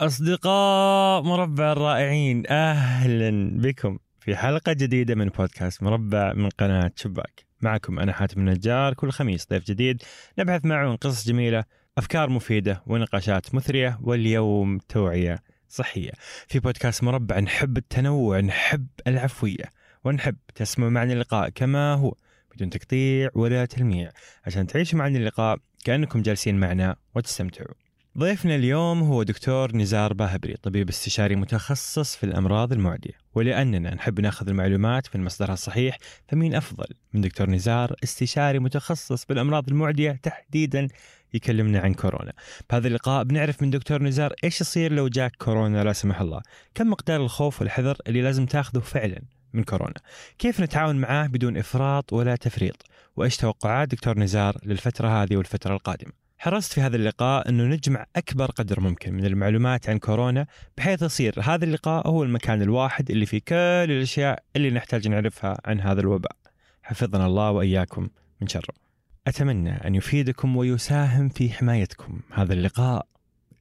أصدقاء مربع الرائعين أهلا بكم في حلقة جديدة من بودكاست مربع من قناة شباك. معكم أنا حاتم النجار كل خميس ضيف جديد نبحث معه عن قصص جميلة أفكار مفيدة ونقاشات مثرية واليوم توعية صحية. في بودكاست مربع نحب التنوع نحب العفوية ونحب تسمعوا معنا اللقاء كما هو بدون تقطيع ولا تلميع. عشان تعيشوا معنا اللقاء كأنكم جالسين معنا وتستمتعوا. ضيفنا اليوم هو دكتور نزار باهبري طبيب استشاري متخصص في الأمراض المعدية. ولأننا نحب ناخذ المعلومات من مصدرها الصحيح فمين أفضل من دكتور نزار استشاري متخصص بالأمراض المعدية تحديدا يكلمنا عن كورونا؟ بهذا اللقاء بنعرف من دكتور نزار إيش يصير لو جاك كورونا لا سمح الله. كم مقدار الخوف والحذر اللي لازم تاخذه فعلا من كورونا؟ كيف نتعاون معاه بدون إفراط ولا تفريط؟ وإيش توقعات دكتور نزار للفترة هذه والفترة القادمة؟ حرصت في هذا اللقاء أنه نجمع أكبر قدر ممكن من المعلومات عن كورونا بحيث يصير هذا اللقاء هو المكان الواحد اللي فيه كل الأشياء اللي نحتاج نعرفها عن هذا الوباء. حفظنا الله وإياكم من شره أتمنى أن يفيدكم ويساهم في حمايتكم. هذا اللقاء.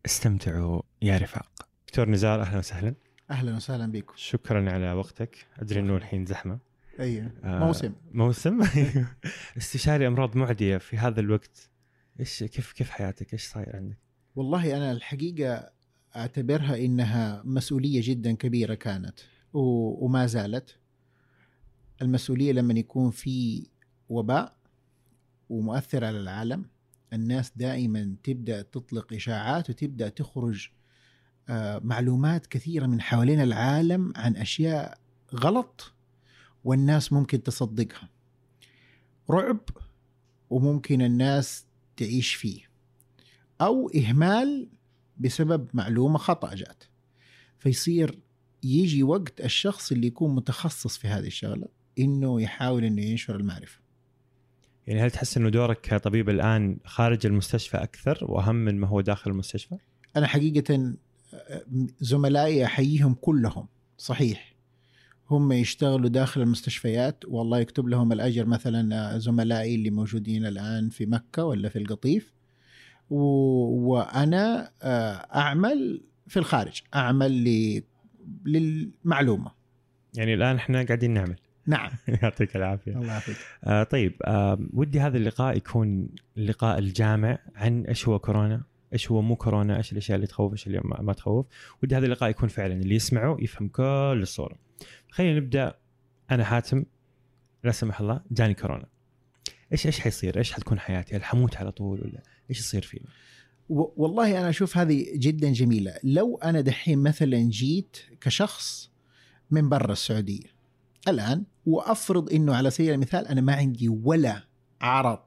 استمتعوا يا رفاق. دكتور نزار أهلا وسهلا. أهلا وسهلا بكم. شكرا على وقتك. أدري أنه الحين زحمة. أيوه. آه، موسم. موسم. استشاري أمراض معدية في هذا الوقت. إيش كيف كيف حياتك؟ إيش صاير عندك؟ والله أنا الحقيقة أعتبرها إنها مسؤولية جدا كبيرة كانت وما زالت المسؤولية لما يكون في وباء ومؤثر على العالم الناس دائما تبدأ تطلق إشاعات وتبدأ تخرج آه، معلومات كثيرة من حوالين العالم عن أشياء غلط والناس ممكن تصدقها رعب وممكن الناس تعيش فيه أو إهمال بسبب معلومة خطأ جات. فيصير يجي وقت الشخص اللي يكون متخصص في هذه الشغلة إنه يحاول إنه ينشر المعرفة. يعني هل تحس إنه دورك كطبيب الآن خارج المستشفى أكثر وأهم من ما هو داخل المستشفى؟ أنا حقيقه آه، زملائي أحييهم كلهم صحيح. هم يشتغلوا داخل المستشفيات والله يكتب لهم الأجر مثلا آه، زملائي اللي موجودين الآن في مكة ولا في القطيف. و... وأنا آه، أعمل في الخارج أعمل ل... للمعلومة. يعني الآن إحنا قاعدين نعمل. نعم. يعطيك العافية. الله يعافيك. آه طيب آه ودي هذا اللقاء يكون اللقاء الجامع عن إيش هو كورونا، إيش هو مو كورونا، إيش الأشياء اللي تخوف، إيش اللي ما تخوف، ودي هذا اللقاء يكون فعلا اللي يسمعه يفهم كل الصورة. خلينا نبدأ أنا حاتم لا سمح الله جاني كورونا. إيش إيش حيصير؟ إيش حتكون حياتي؟ هل حموت على طول ولا إيش يصير فيني؟ والله أنا أشوف هذه جدا جميلة لو أنا دحين مثلا جيت كشخص من برا السعودية الآن وأفرض إنه على سبيل المثال أنا ما عندي ولا عرض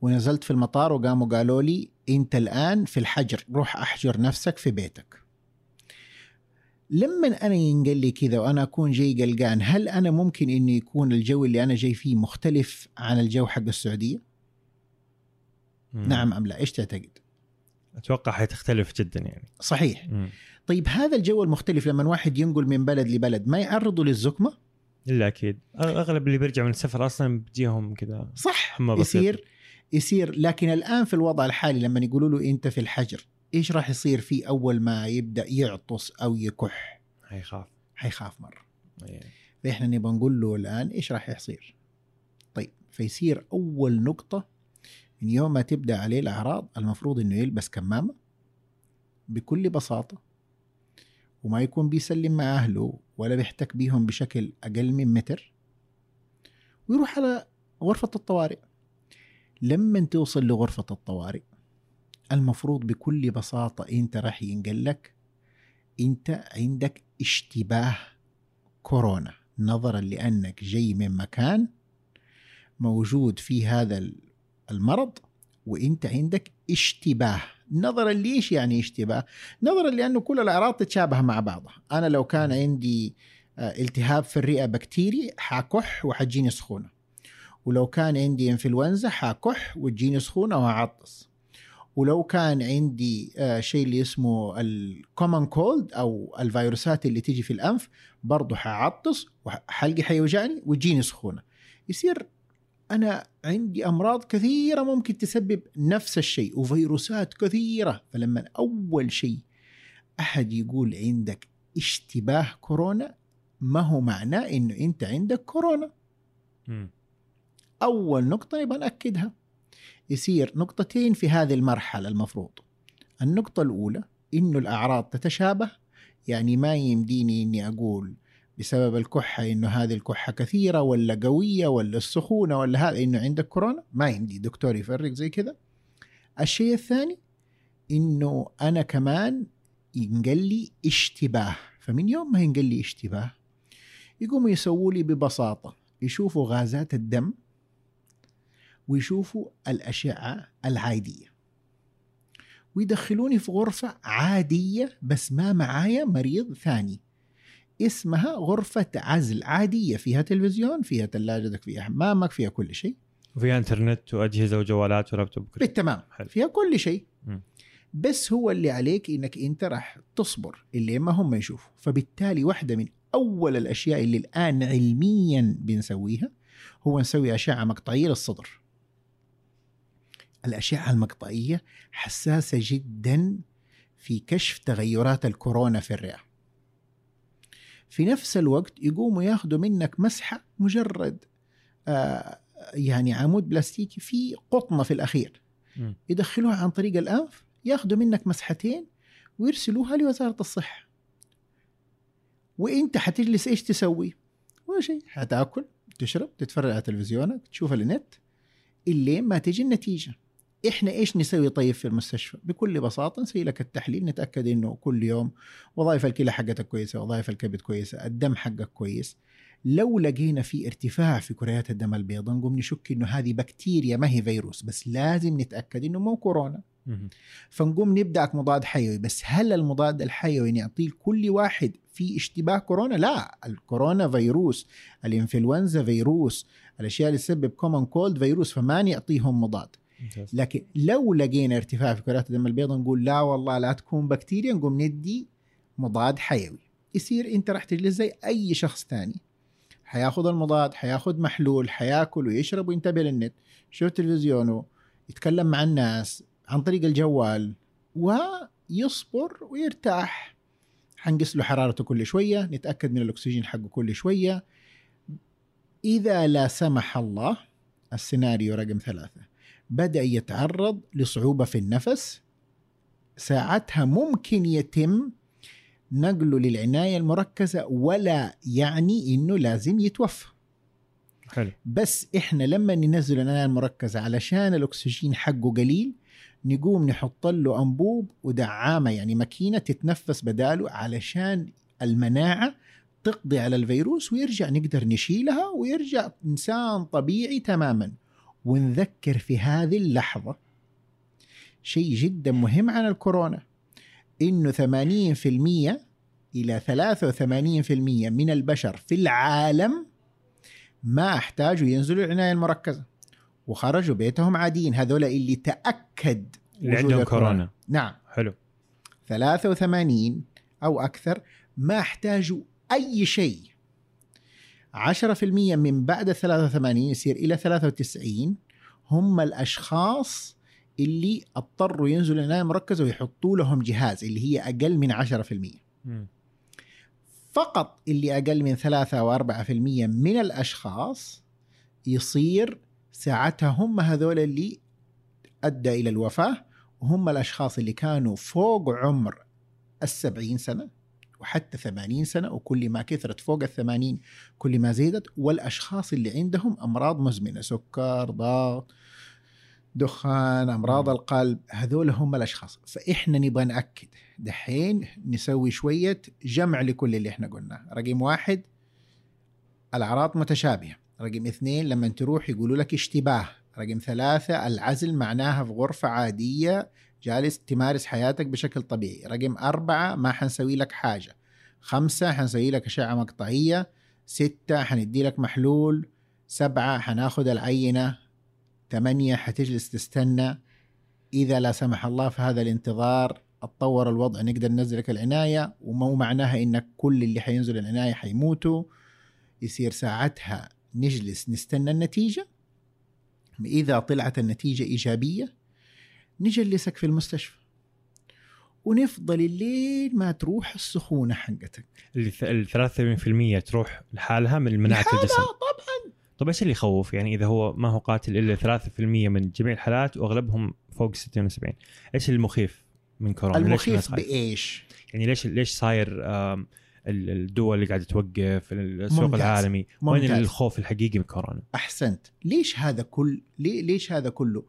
ونزلت في المطار وقاموا قالوا لي انت الآن في الحجر روح احجر نفسك في بيتك لما أنا ينقل لي كذا وأنا أكون جاي قلقان هل أنا ممكن إنه يكون الجو اللي أنا جاي فيه مختلف عن الجو حق السعودية مم. نعم أم لا إيش تعتقد أتوقع حتختلف جدا يعني. صحيح مم. طيب هذا الجو المختلف لما واحد ينقل من بلد لبلد ما يعرضه للزكمه؟ إلا أكيد أغلب اللي بيرجعوا من السفر أصلا بتجيهم كذا صح. يصير يصير لكن الآن في الوضع الحالي لما يقولوا له أنت في الحجر إيش راح يصير فيه أول ما يبدأ يعطس أو يكح؟ حيخاف حيخاف مرة إيه. فإحنا نبغى نقول له الآن إيش راح يصير؟ طيب فيصير أول نقطة من يوم ما تبدأ عليه الأعراض المفروض إنه يلبس كمامة بكل بساطة وما يكون بيسلم مع أهله ولا بيحتك بيهم بشكل أقل من متر ويروح على غرفة الطوارئ لما توصل لغرفة الطوارئ المفروض بكل بساطة أنت راح ينقل لك أنت عندك اشتباه كورونا. نظرا لأنك جاي من مكان موجود فيه هذا المرض وأنت عندك اشتباه. نظرا ليش يعني اشتباه؟ نظرا لأنه كل الأعراض تتشابه مع بعضها. أنا لو كان عندي آه، التهاب في الرئة بكتيري حكح وحتجيني سخونة. ولو كان عندي انفلونزا حكح وتجيني سخونة وهعطس. ولو كان عندي آه، شيء اللي اسمه الكومن كولد أو الفيروسات اللي تيجي في الأنف برضه حعطس وحلقي حيوجعني وتجيني سخونة. يصير أنا عندي أمراض كثيرة ممكن تسبب نفس الشيء وفيروسات كثيرة. فلما أول شيء أحد يقول عندك اشتباه كورونا ما هو معناه إنه أنت عندك كورونا. مم. أول نقطة نبغى نأكدها. يصير نقطتين في هذه المرحلة المفروض. النقطة الأولى إنه الأعراض تتشابه يعني ما يمديني إني أقول بسبب الكحة إنه هذه الكحة كثيرة ولا قوية ولا السخونة ولا هذا إنه عندك كورونا ما يمدي دكتور يفرق زي كذا. الشيء الثاني إنه أنا كمان ينقل لي اشتباه. فمن يوم ما ينقل لي اشتباه يقوموا يسووا لي ببساطة يشوفوا غازات الدم ويشوفوا الأشعة العادية. ويدخلوني في غرفة عادية بس ما معايا مريض ثاني. اسمها غرفة عزل عادية فيها تلفزيون فيها ثلاجتك فيها حمامك فيها كل شيء. وفيها إنترنت وأجهزة وجوالات ولابتوب كل. بالتمام. حلو. فيها كل شيء. بس هو اللي عليك إنك أنت راح تصبر اللي ما هم يشوفوا. فبالتالي واحدة من أول الأشياء اللي الآن علميا بنسويها هو نسوي اشعه مقطعيه للصدر الأشعة المقطعية حساسة جدا في كشف تغيرات الكورونا في الرئة في نفس الوقت يقوموا ياخذوا منك مسحة مجرد آه يعني عمود بلاستيكي فيه قطنة في الأخير مم. يدخلوها عن طريق الأنف ياخذوا منك مسحتين ويرسلوها لوزارة الصحة وإنت حتجلس إيش تسوي؟ ولا شيء حتأكل تشرب تتفرج على تلفزيونك تشوف النت اللي ما تجي النتيجة إحنا إيش نسوي طيب في المستشفى؟ بكل بساطة نسوي لك التحليل نتأكد إنه كل يوم وظائف الكلى حقتك كويسة، وظائف الكبد كويسة، الدم حقك كويس. لو لقينا في ارتفاع في كريات الدم البيضاء نقوم نشك إنه هذه بكتيريا ما هي فيروس بس لازم نتأكد إنه مو كورونا. فنقوم نبداك مضاد حيوي بس هل المضاد الحيوي نعطيه لكل واحد في اشتباه كورونا لا الكورونا فيروس الإنفلونزا فيروس الأشياء اللي تسبب common cold virus فما نعطيهم مضاد. لكن لو لقينا ارتفاع في كرات الدم البيضاء نقول لا والله لا تكون بكتيريا نقوم ندي مضاد حيوي. يصير انت راح تجلس زي أي شخص تاني. حياخذ المضاد حياخذ محلول حياكل ويشرب وينتبه للنت يشوف تلفزيونه يتكلم مع الناس عن طريق الجوال ويصبر ويرتاح. حنقيس له حرارته كل شوية نتأكد من الأكسجين حقه كل شوية. إذا لا سمح الله السيناريو رقم ثلاثة. بدأ يتعرض لصعوبة في النفس. ساعتها ممكن يتم نقله للعناية المركزة ولا يعني إنه لازم يتوفى. حلو. بس إحنا لما ننزل العناية المركزة علشان الأكسجين حقه قليل نقوم نحط له أنبوب ودعامة يعني ماكينة تتنفس بداله علشان المناعة تقضي على الفيروس ويرجع نقدر نشيلها ويرجع إنسان طبيعي تماما. ونذكر في هذه اللحظة شيء جدا مهم عن الكورونا إنه 80% إلى 83% من البشر في العالم ما احتاجوا ينزلوا العناية المركزة وخرجوا بيتهم عاديين هذول اللي تأكد اللي عندهم. كورونا. نعم. حلو. 83 أو أكثر ما احتاجوا أي شيء. 10% من بعد ال 83 يصير إلى 93 هم الأشخاص اللي اضطروا ينزلوا العنايه المركزه ويحطوا لهم جهاز اللي هي أقل من 10%. مم. فقط اللي أقل من 3 أو 4% من الأشخاص يصير ساعتها هم هذول اللي أدى إلى الوفاة وهم الأشخاص اللي كانوا فوق عمر السبعين سنة وحتى 80 سنة وكل ما كثرت فوق الثمانين كل ما زادت والأشخاص اللي عندهم أمراض مزمنة سكر ضغط دخان أمراض مم. القلب هذول هم الأشخاص. فإحنا نبغى نأكد. دحين نسوي شوية جمع لكل اللي إحنا قلناه رقم واحد الأعراض متشابهة. رقم اثنين لما تروح يقولوا لك اشتباه. رقم ثلاثة العزل معناها في غرفة عادية جالس تمارس حياتك بشكل طبيعي. رقم أربعة ما حنسوي لك حاجة. خمسة حنسوي لك أشعة مقطعية. ستة حندي لك محلول. سبعة حناخد العينة. ثمانية حتجلس تستنى. إذا لا سمح الله في هذا الانتظار أتطور الوضع نقدر ننزلك العناية. ومو معناها إنك كل اللي حينزل العناية حيموتوا. يصير ساعتها نجلس نستنى النتيجة. إذا طلعت النتيجة إيجابية نجلسك في المستشفى ونفضل الليل ما تروح السخونة حقتك ال 83% تروح لحالها من مناعة الجسم طبعا طيب إيش اللي يخوف يعني إذا هو ما هو قاتل إلا 3% من جميع الحالات وأغلبهم فوق 60 و70 إيش المخيف من كورونا؟ المخيف؟ بإيش؟ يعني ليش ليش صاير الدول اللي قاعدة توقف السوق ممتاز. العالمي وين ممتاز. الخوف الحقيقي من كورونا؟ أحسنت ليش هذا كل ليش هذا كله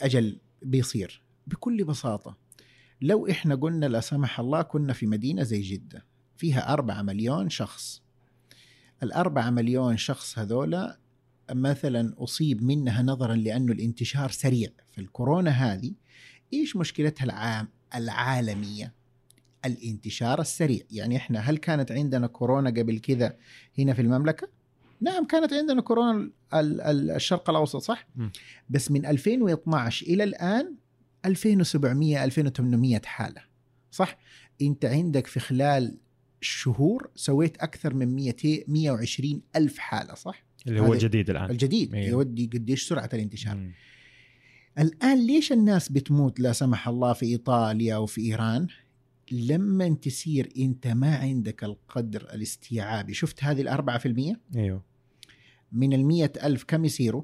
أجل بيصير بكل بساطة. لو إحنا قلنا لا سمح الله كنا في مدينة زي جدة فيها أربعة مليون شخص. الأربعة مليون شخص هذولا مثلا أصيب منها نظرا لأنه الانتشار سريع في الكورونا هذه إيش مشكلتها العام العالمية؟ الانتشار السريع. يعني إحنا هل كانت عندنا كورونا قبل كذا هنا في المملكة؟ نعم كانت عندنا كورونا ال- ال- الشرق الأوسط صح؟ م. بس من 2012 إلى الآن 2700 2800 حالة صح؟ أنت عندك في خلال شهور سويت أكثر من 200 120 ألف حالة صح؟ اللي هو الجديد الآن. الجديد. يودي قديش سرعة الانتشار. مم. الآن ليش الناس بتموت لا سمح الله في إيطاليا وفي إيران؟ لما تصير أنت ما عندك القدر الاستيعابي. شفت هذه الأربعة في المية؟ أيوه. من المية ألف كم يصيروا؟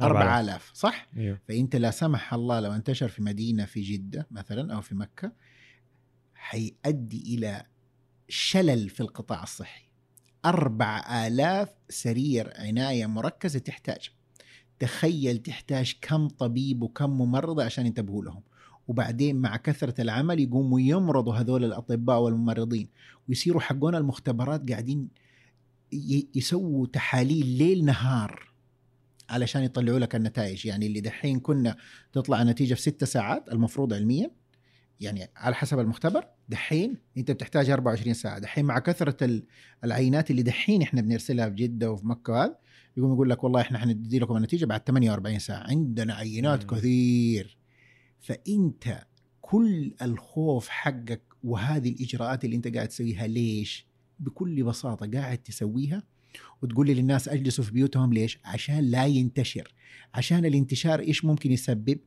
أربعة أربعة آلاف. آلاف صح؟ إيوه. فإنت لا سمح الله لو انتشر في مدينة في جدة مثلا أو في مكة حيؤدي إلى شلل في القطاع الصحي. أربع آلاف سرير عناية مركزة تحتاج. تخيل تحتاج كم طبيب وكم ممرضة عشان ينتبهوا لهم. وبعدين مع كثرة العمل يقوموا يمرضوا هذول الأطباء والممرضين ويصيروا حقون المختبرات قاعدين يسووا تحاليل ليل نهار علشان يطلعوا لك النتائج. يعني اللي دحين كنا تطلع النتيجة في ستة ساعات المفروض علميا يعني على حسب المختبر دحين أنت بتحتاج 24 ساعة. دحين مع كثرة ال- العينات اللي دحين إحنا بنرسلها في جدة وفي مكة وهذا يقوم يقول لك والله إحنا حندي لكم النتيجة بعد 48 ساعة. عندنا عينات مم. كثير. فأنت كل الخوف حقك وهذه الإجراءات اللي أنت قاعد تسويها ليش؟ بكل بساطة قاعد تسويها وتقول لي للناس أجلسوا في بيوتهم. ليش؟ عشان لا ينتشر. عشان الانتشار إيش ممكن يسبب؟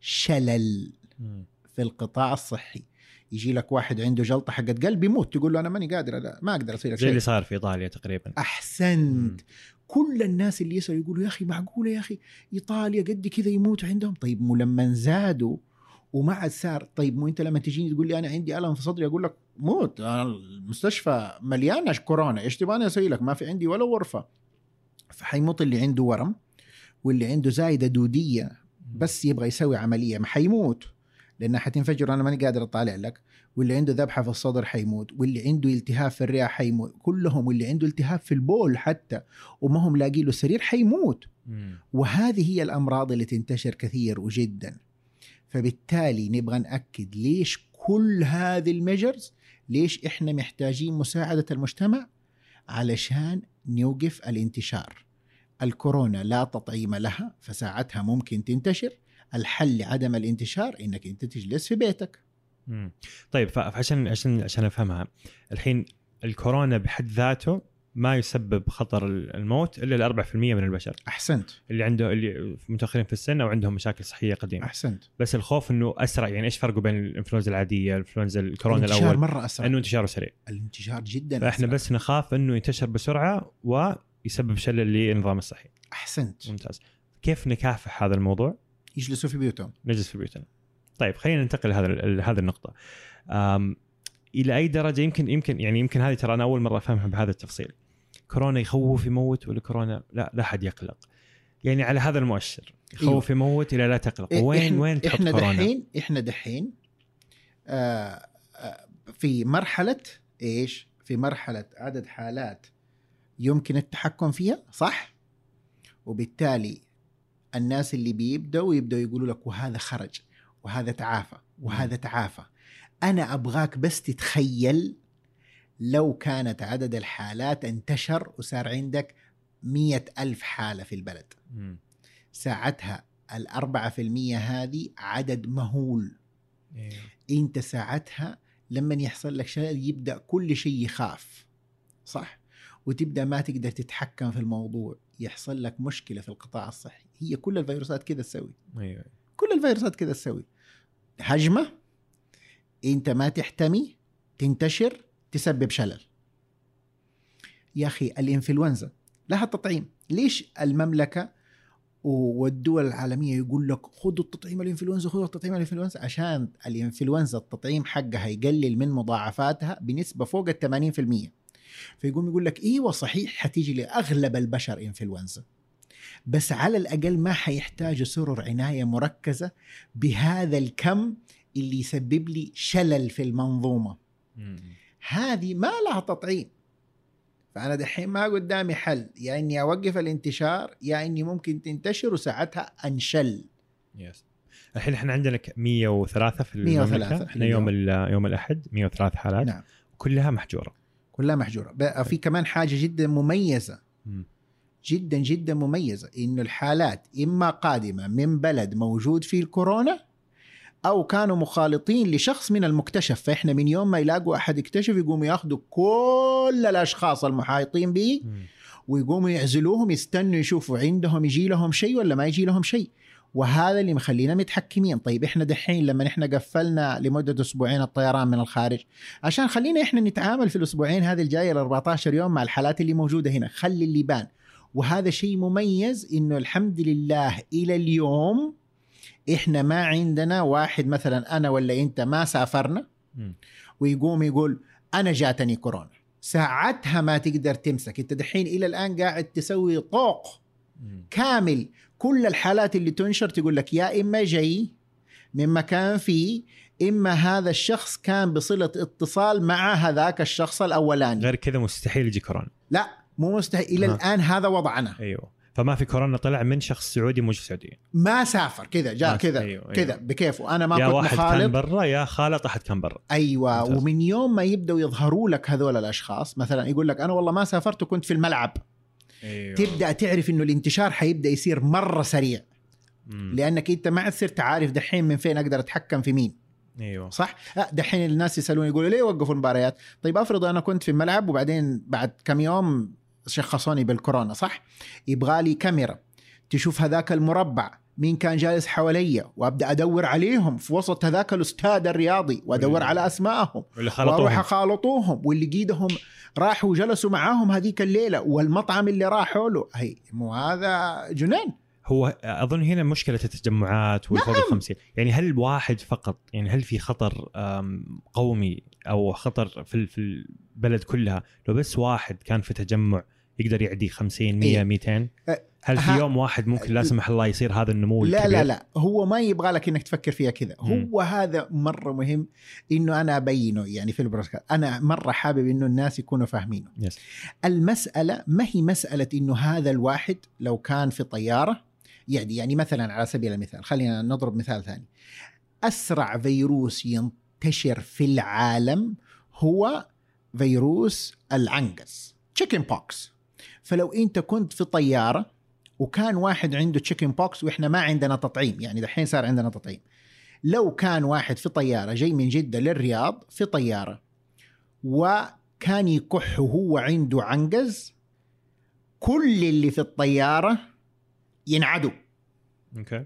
شلل مم. في القطاع الصحي. يجي لك واحد عنده جلطة حقت قلب يموت تقول له أنا ماني قادر لا ما أقدر أسوي لك زي اللي شيء. صار في إيطاليا تقريبا. أحسنت. كل الناس اللي يسألوا يقولوا يا أخي معقولة يا أخي إيطاليا قد كذا يموتوا عندهم؟ طيب مو لما زادوا وما عاد صار. طيب مو أنت لما تجيني تقول لي أنا عندي ألم في صدري أقول لك موت. المستشفى مليانه كورونا. إيش تبغاني أسوي لك؟ ما في عندي ولا غرفة. فحيموت اللي عنده ورم واللي عنده زايدة دودية بس يبغى يسوي عملية ما حيموت. لأنها حتنفجر أنا ماني قادر أطالع لك. واللي عنده ذبحة في الصدر حيموت. واللي عنده التهاب في الرئة حيموت. كلهم واللي عنده التهاب في البول حتى. وما هم لاقي له سرير حيموت. وهذه هي الأمراض اللي تنتشر كثير وجدا. فبالتالي نبغى نأكد ليش كل هذه الميجرز ليش إحنا محتاجين مساعدة المجتمع؟ علشان نوقف الانتشار. الكورونا لا تطعيم لها فساعتها ممكن تنتشر. الحل لعدم الانتشار إنك أنت تجلس في بيتك. مم. طيب فعشان عشان عشان أفهمها الحين الكورونا بحد ذاته ما يسبب خطر الموت إلا ل 4% من البشر. أحسنت. اللي عنده اللي متأخرين في السن أو عندهم مشاكل صحية قديمة. أحسنت. بس الخوف إنه أسرع. يعني إيش فرقه بين الإنفلونزا العادية الإنفلونزا الكورونا الانتشار الأول؟ مرة أسرع. إنه انتشاره سريع. الانتشار جدا فإحنا أسرع. بس نخاف إنه ينتشر بسرعة ويسبب شلل للنظام الصحي. أحسنت. ممتاز. كيف نكافح هذا الموضوع؟ يجلسوا في بيوتهم. نجلس في بيوتنا. طيب خلينا ننتقل لهذا لهذه النقطة. إلى أي درجة؟ يمكن يمكن يعني يمكن هذه ترى أنا أول مرة أفهمها بهذا التفصيل. كورونا يخوف يموت ولا كورونا لا لا أحد يقلق. يعني على هذا المؤشر يخوف يموت إلى لا تقلق. إيه، وين إحنا- وين تحط إحنا كورونا؟ دحين إحنا دحين آه آه في مرحلة إيش؟ في مرحلة عدد حالات يمكن التحكم فيها صح؟ وبالتالي الناس اللي بيبدأوا يبدأوا يقولوا لك وهذا خرج وهذا تعافى وهذا تعافى. أنا أبغاك بس تتخيل لو كانت عدد الحالات انتشر وصار عندك مية ألف حالة في البلد. ساعتها الأربعة في المية هذه عدد مهول. إيه. انت ساعتها لما يحصل لك شيء يبدأ كل شيء يخاف صح؟ وتبدأ ما تقدر تتحكم في الموضوع يحصل لك مشكلة في القطاع الصحي. هي كل الفيروسات كذا تسوي. أيوه. كل الفيروسات كذا تسوي. هجمة انت ما تحتمي تنتشر تسبب شلل. يا أخي الإنفلونزا لها تطعيم. ليش المملكة والدول العالمية يقول لك خذوا التطعيم الإنفلونزا خذوا التطعيم الإنفلونزا؟ عشان الإنفلونزا التطعيم حقها يقلل من مضاعفاتها بنسبة فوق ال 80% فيقوم يقول لك إيوه صحيح حتيجي لأغلب البشر إنفلونزا. بس على الأقل ما حيحتاجوا سرر عناية مركزة بهذا الكم اللي يسبب لي شلل في المنظومة. هذه ما لها تطعيم. فأنا دحين ما قدامي حل. يا إني أوقف الانتشار يا إني ممكن تنتشر وساعتها أنشل. يس الحين إحنا عندنا 103 في 103 المملكه إحنا يوم يوم الأحد 103 حالات. نعم. كلها محجورة. كلها محجورة. بقى في كمان حاجة جدا مميزة. مم. جدا جدا مميزة. إنه الحالات إما قادمة من بلد موجود فيه الكورونا أو كانوا مخالطين لشخص من المكتشف. فإحنا من يوم ما يلاقوا أحد اكتشف يقوموا ياخذوا كل الأشخاص المحايطين به. ويقوموا يعزلوهم يستنوا يشوفوا عندهم يجي لهم شيء ولا ما يجي لهم شيء. وهذا اللي مخلينا متحكمين. طيب إحنا دحين لما إحنا قفلنا لمدة أسبوعين الطيران من الخارج عشان خلينا إحنا نتعامل في الأسبوعين هذه الجاية ال 14 يوم مع الحالات اللي موجودة هنا. خلي اللي يبان. وهذا شيء مميز إنه الحمد لله إلى اليوم إحنا ما عندنا واحد مثلا أنا ولا أنت ما سافرنا. ويقوم يقول أنا جاتني كورونا. ساعتها ما تقدر تمسك. أنت دحين إلى الآن قاعد تسوي طوق. كامل. كل الحالات اللي تنشر تقول لك يا إما جاي من مكان فيه إما هذا الشخص كان بصلة اتصال مع هذاك الشخص الأولاني. غير كذا مستحيل يجي كورونا. لا مو مستحيل. إلى. الآن هذا وضعنا. أيوه. فما في كورونا طلع من شخص سعودي موجود في السعوديه ما سافر كذا جاء كذا أيوه، أيوه. كذا بكيفه. أنا ما يا كنت واحد كان مخالط برا يا خالط أحد كان برا. أيوه ممتاز. ومن يوم ما يبدأوا يظهروا لك هذول الأشخاص مثلا يقول لك أنا والله ما سافرت وكنت في الملعب. أيوه. تبدأ تعرف إنه الانتشار حيبدأ يصير مرة سريع. مم. لأنك أنت ما عاد صرت عارف دحين من فين أقدر أتحكم في مين. أيوه. صح؟ لا دحين الناس يسألوني يقولوا ليه وقفوا المباريات طيب أفرض أنا كنت في الملعب وبعدين بعد كم يوم شخصوني بالكورونا صح؟ يبغى لي كاميرا. تشوف هذاك المربع مين كان جالس حواليا وأبدأ أدور عليهم في وسط هذاك الأستاذ الرياضي وأدور وال- على أسمائهم وأروح أخالطوهم واللي قيدهم راحوا وجلسوا معاهم هذيك الليلة والمطعم اللي راحوا له. هي مو هذا جنان هو أظن هنا مشكلة التجمعات والفوق نعم. الخمسين. يعني هل الواحد فقط يعني هل في خطر قومي أو خطر في في البلد كلها لو بس واحد كان في تجمع يقدر يعدي 50 100 إيه. 200 أه، هل في يوم واحد ممكن لا سمح الله يصير هذا النمو لا الكبير؟ لا لا هو ما يبغى لك إنك تفكر فيها كذا. هو هذا مرة مهم إنه أنا أبينه يعني في البرودكاست أنا مرة حابب إنه الناس يكونوا فاهمينه يس. المسألة ما هي مسألة إنه هذا الواحد لو كان في طيارة يعني يعني مثلا على سبيل المثال خلينا نضرب مثال ثاني أسرع فيروس ينتشر في العالم هو فيروس العنقز chickenpox فلو انت كنت في طيارة وكان واحد عنده chickenpox وإحنا ما عندنا تطعيم يعني دحين صار عندنا تطعيم. لو كان واحد في طيارة جاي من جدة للرياض في طيارة وكان يكح وهو عنده عنقز كل اللي في الطيارة ينعدوا. Okay.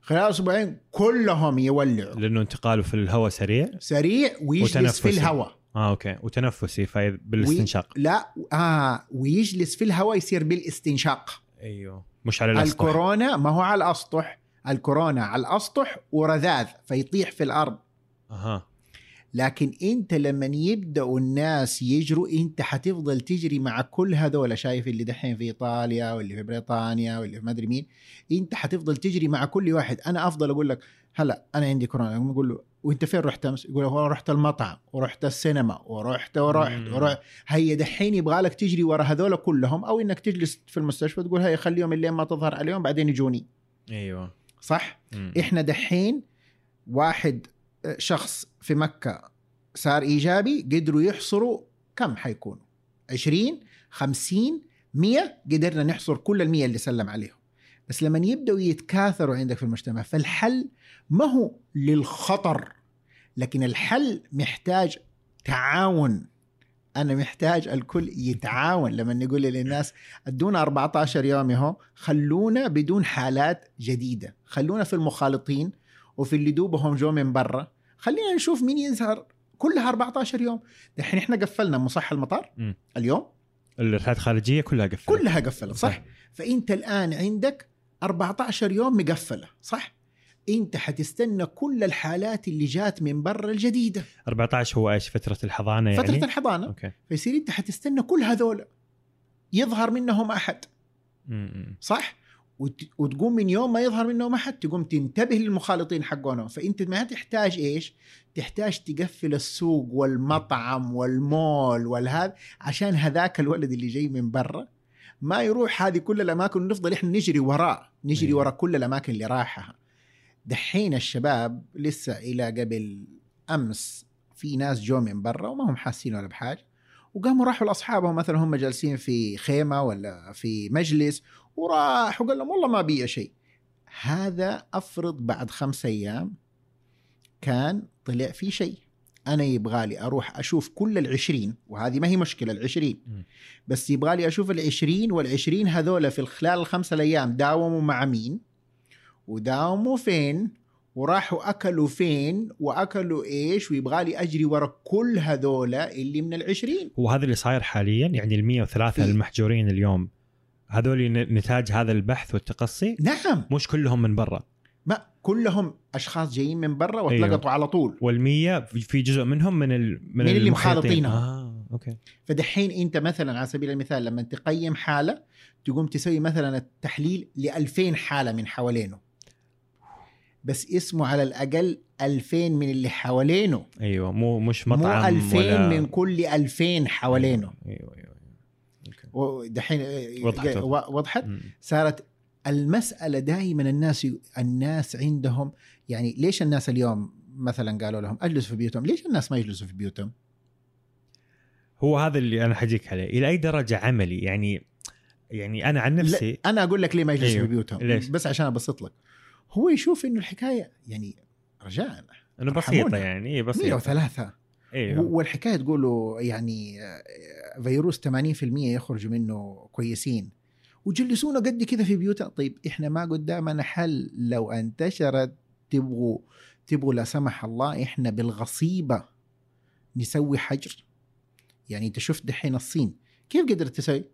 خلال أسبوعين كلهم يولعوا. لأنه انتقاله في الهواء سريع؟ سريع ويجلس في. الهواء. آه okay. وتنفسي في بالاستنشاق. لا آه ويجلس في الهواء يصير بالاستنشاق. أيوه. مش على الأسطح. الكورونا ما هو على الأسطح. الكورونا على الأسطح ورذاذ فيطيح في الأرض. أها. لكن أنت لما يبداوا الناس يجروا أنت حتفضل تجري مع كل هذول. شايف اللي دحين في إيطاليا واللي في بريطانيا واللي في ما أدري مين. أنت حتفضل تجري مع كل واحد. أنا أفضل أقول لك هلا أنا عندي كورونا. أقول له وانت فين رحت أمس؟ يقول هو رحت المطعم ورحت السينما ورحت ورحت. ورحت هيا دحين يبغى لك تجري ورا هذول كلهم أو إنك تجلس في المستشفى تقول هيا خليهم اللي ما تظهر عليهم بعدين يجوني أيوه صح؟ مم. إحنا دحين واحد آه، شخص في مكة صار إيجابي قدروا يحصروا كم حيكونوا 20 50 100 قدرنا نحصر كل المية اللي سلم عليهم بس لما يبدأوا يتكاثروا عندك في المجتمع فالحل ما هو للخطر لكن الحل محتاج تعاون. أنا محتاج الكل يتعاون. لما نقول للناس ادونا 14 يوم اهو خلونا بدون حالات جديدة. خلونا في المخالطين وفي اللي دوبهم جو من برا. خلينا نشوف مين يظهر كلها 14 يوم. دحين إحنا قفلنا مصح المطار. اليوم؟ الرحلات الخارجية كلها قفلت. كلها قفلت صح؟ صح. فإنت الآن عندك 14 يوم مقفلة صح؟ انت حتستنى كل الحالات اللي جات من برا الجديدة. 14 هو إيش؟ فترة الحضانة يعني؟ فترة الحضانة. أوكي. فيصير انت حتستنى كل هذول. يظهر منهم أحد. م-م. صح؟ وت... وتقوم من يوم ما يظهر منهم أحد تقوم تنتبه للمخالطين حقونهم فأنت ما تحتاج إيش؟ تحتاج تقفل السوق والمطعم والمول والهذا عشان هذاك الولد اللي جاي من برا ما يروح هذه كل الأماكن ونفضل إحنا نجري وراه. نجري أيوة. ورا كل الأماكن اللي راحها دحين الشباب لسه إلى قبل أمس في ناس جو من برا وما هم حاسين ولا بحاجة وقاموا راحوا لأصحابهم مثلا هم جالسين في خيمة ولا في مجلس وراح وقال لهم والله ما بي شيء. هذا أفرض بعد خمسة أيام كان طلع في شيء. أنا يبغالي أروح أشوف كل العشرين وهذه ما هي مشكلة العشرين. بس يبغالي أشوف العشرين والعشرين هذول في خلال الخمسة الأيام داوموا مع مين؟ وداوموا فين وراحوا أكلوا فين وأكلوا إيش ويبغالي أجري ورا كل هذول اللي من العشرين هو هذا اللي صاير حاليا يعني ال 103 في. المحجورين اليوم هذول نتاج هذا البحث والتقصي نعم مش كلهم من برا ما كلهم أشخاص جايين من برا واتلقطوا أيوه. على طول وال100 في جزء منهم من ال من, من اللي. مخالطينهم. آه أوكي فدحين أنت مثلا على سبيل المثال لما تقيم حالة تقوم تسوي مثلا التحليل ل 2000 حالة من حوالينه بس اسمه على الأقل 2000 من اللي حوالينه أيوه مو مش مطعم مو 2000 ولا من كل 2000 حوالينه أيوه أيوه, أيوة. أوكي. ودحين وضحت. وضحت م. صارت المسألة دائما الناس الناس عندهم يعني ليش الناس اليوم مثلا قالوا لهم اجلسوا في بيوتهم ليش الناس ما يجلسوا في بيوتهم هو هذا اللي أنا حجيك عليه إلى أي درجة عملي يعني يعني أنا عن نفسي أنا أقول لك ليه ما يجلسوا أيوه. في بيوتهم ليش؟ بس عشان أبسط لك هو يشوف إنه الحكاية يعني رجاء. إنه بسيطة. يعني. إيه بسيطة. 103 أيوه والحكاية تقولوا يعني آه، فيروس 80% يخرج منه كويسين. وجلسونا قد كذا في بيوتنا طيب إحنا ما قدامنا حل. لو انتشرت تبغوا تبغوا لا سمح الله إحنا بالغصيبة نسوي حجر. يعني أنت شفت دحين الصين. كيف قدرت تسوي؟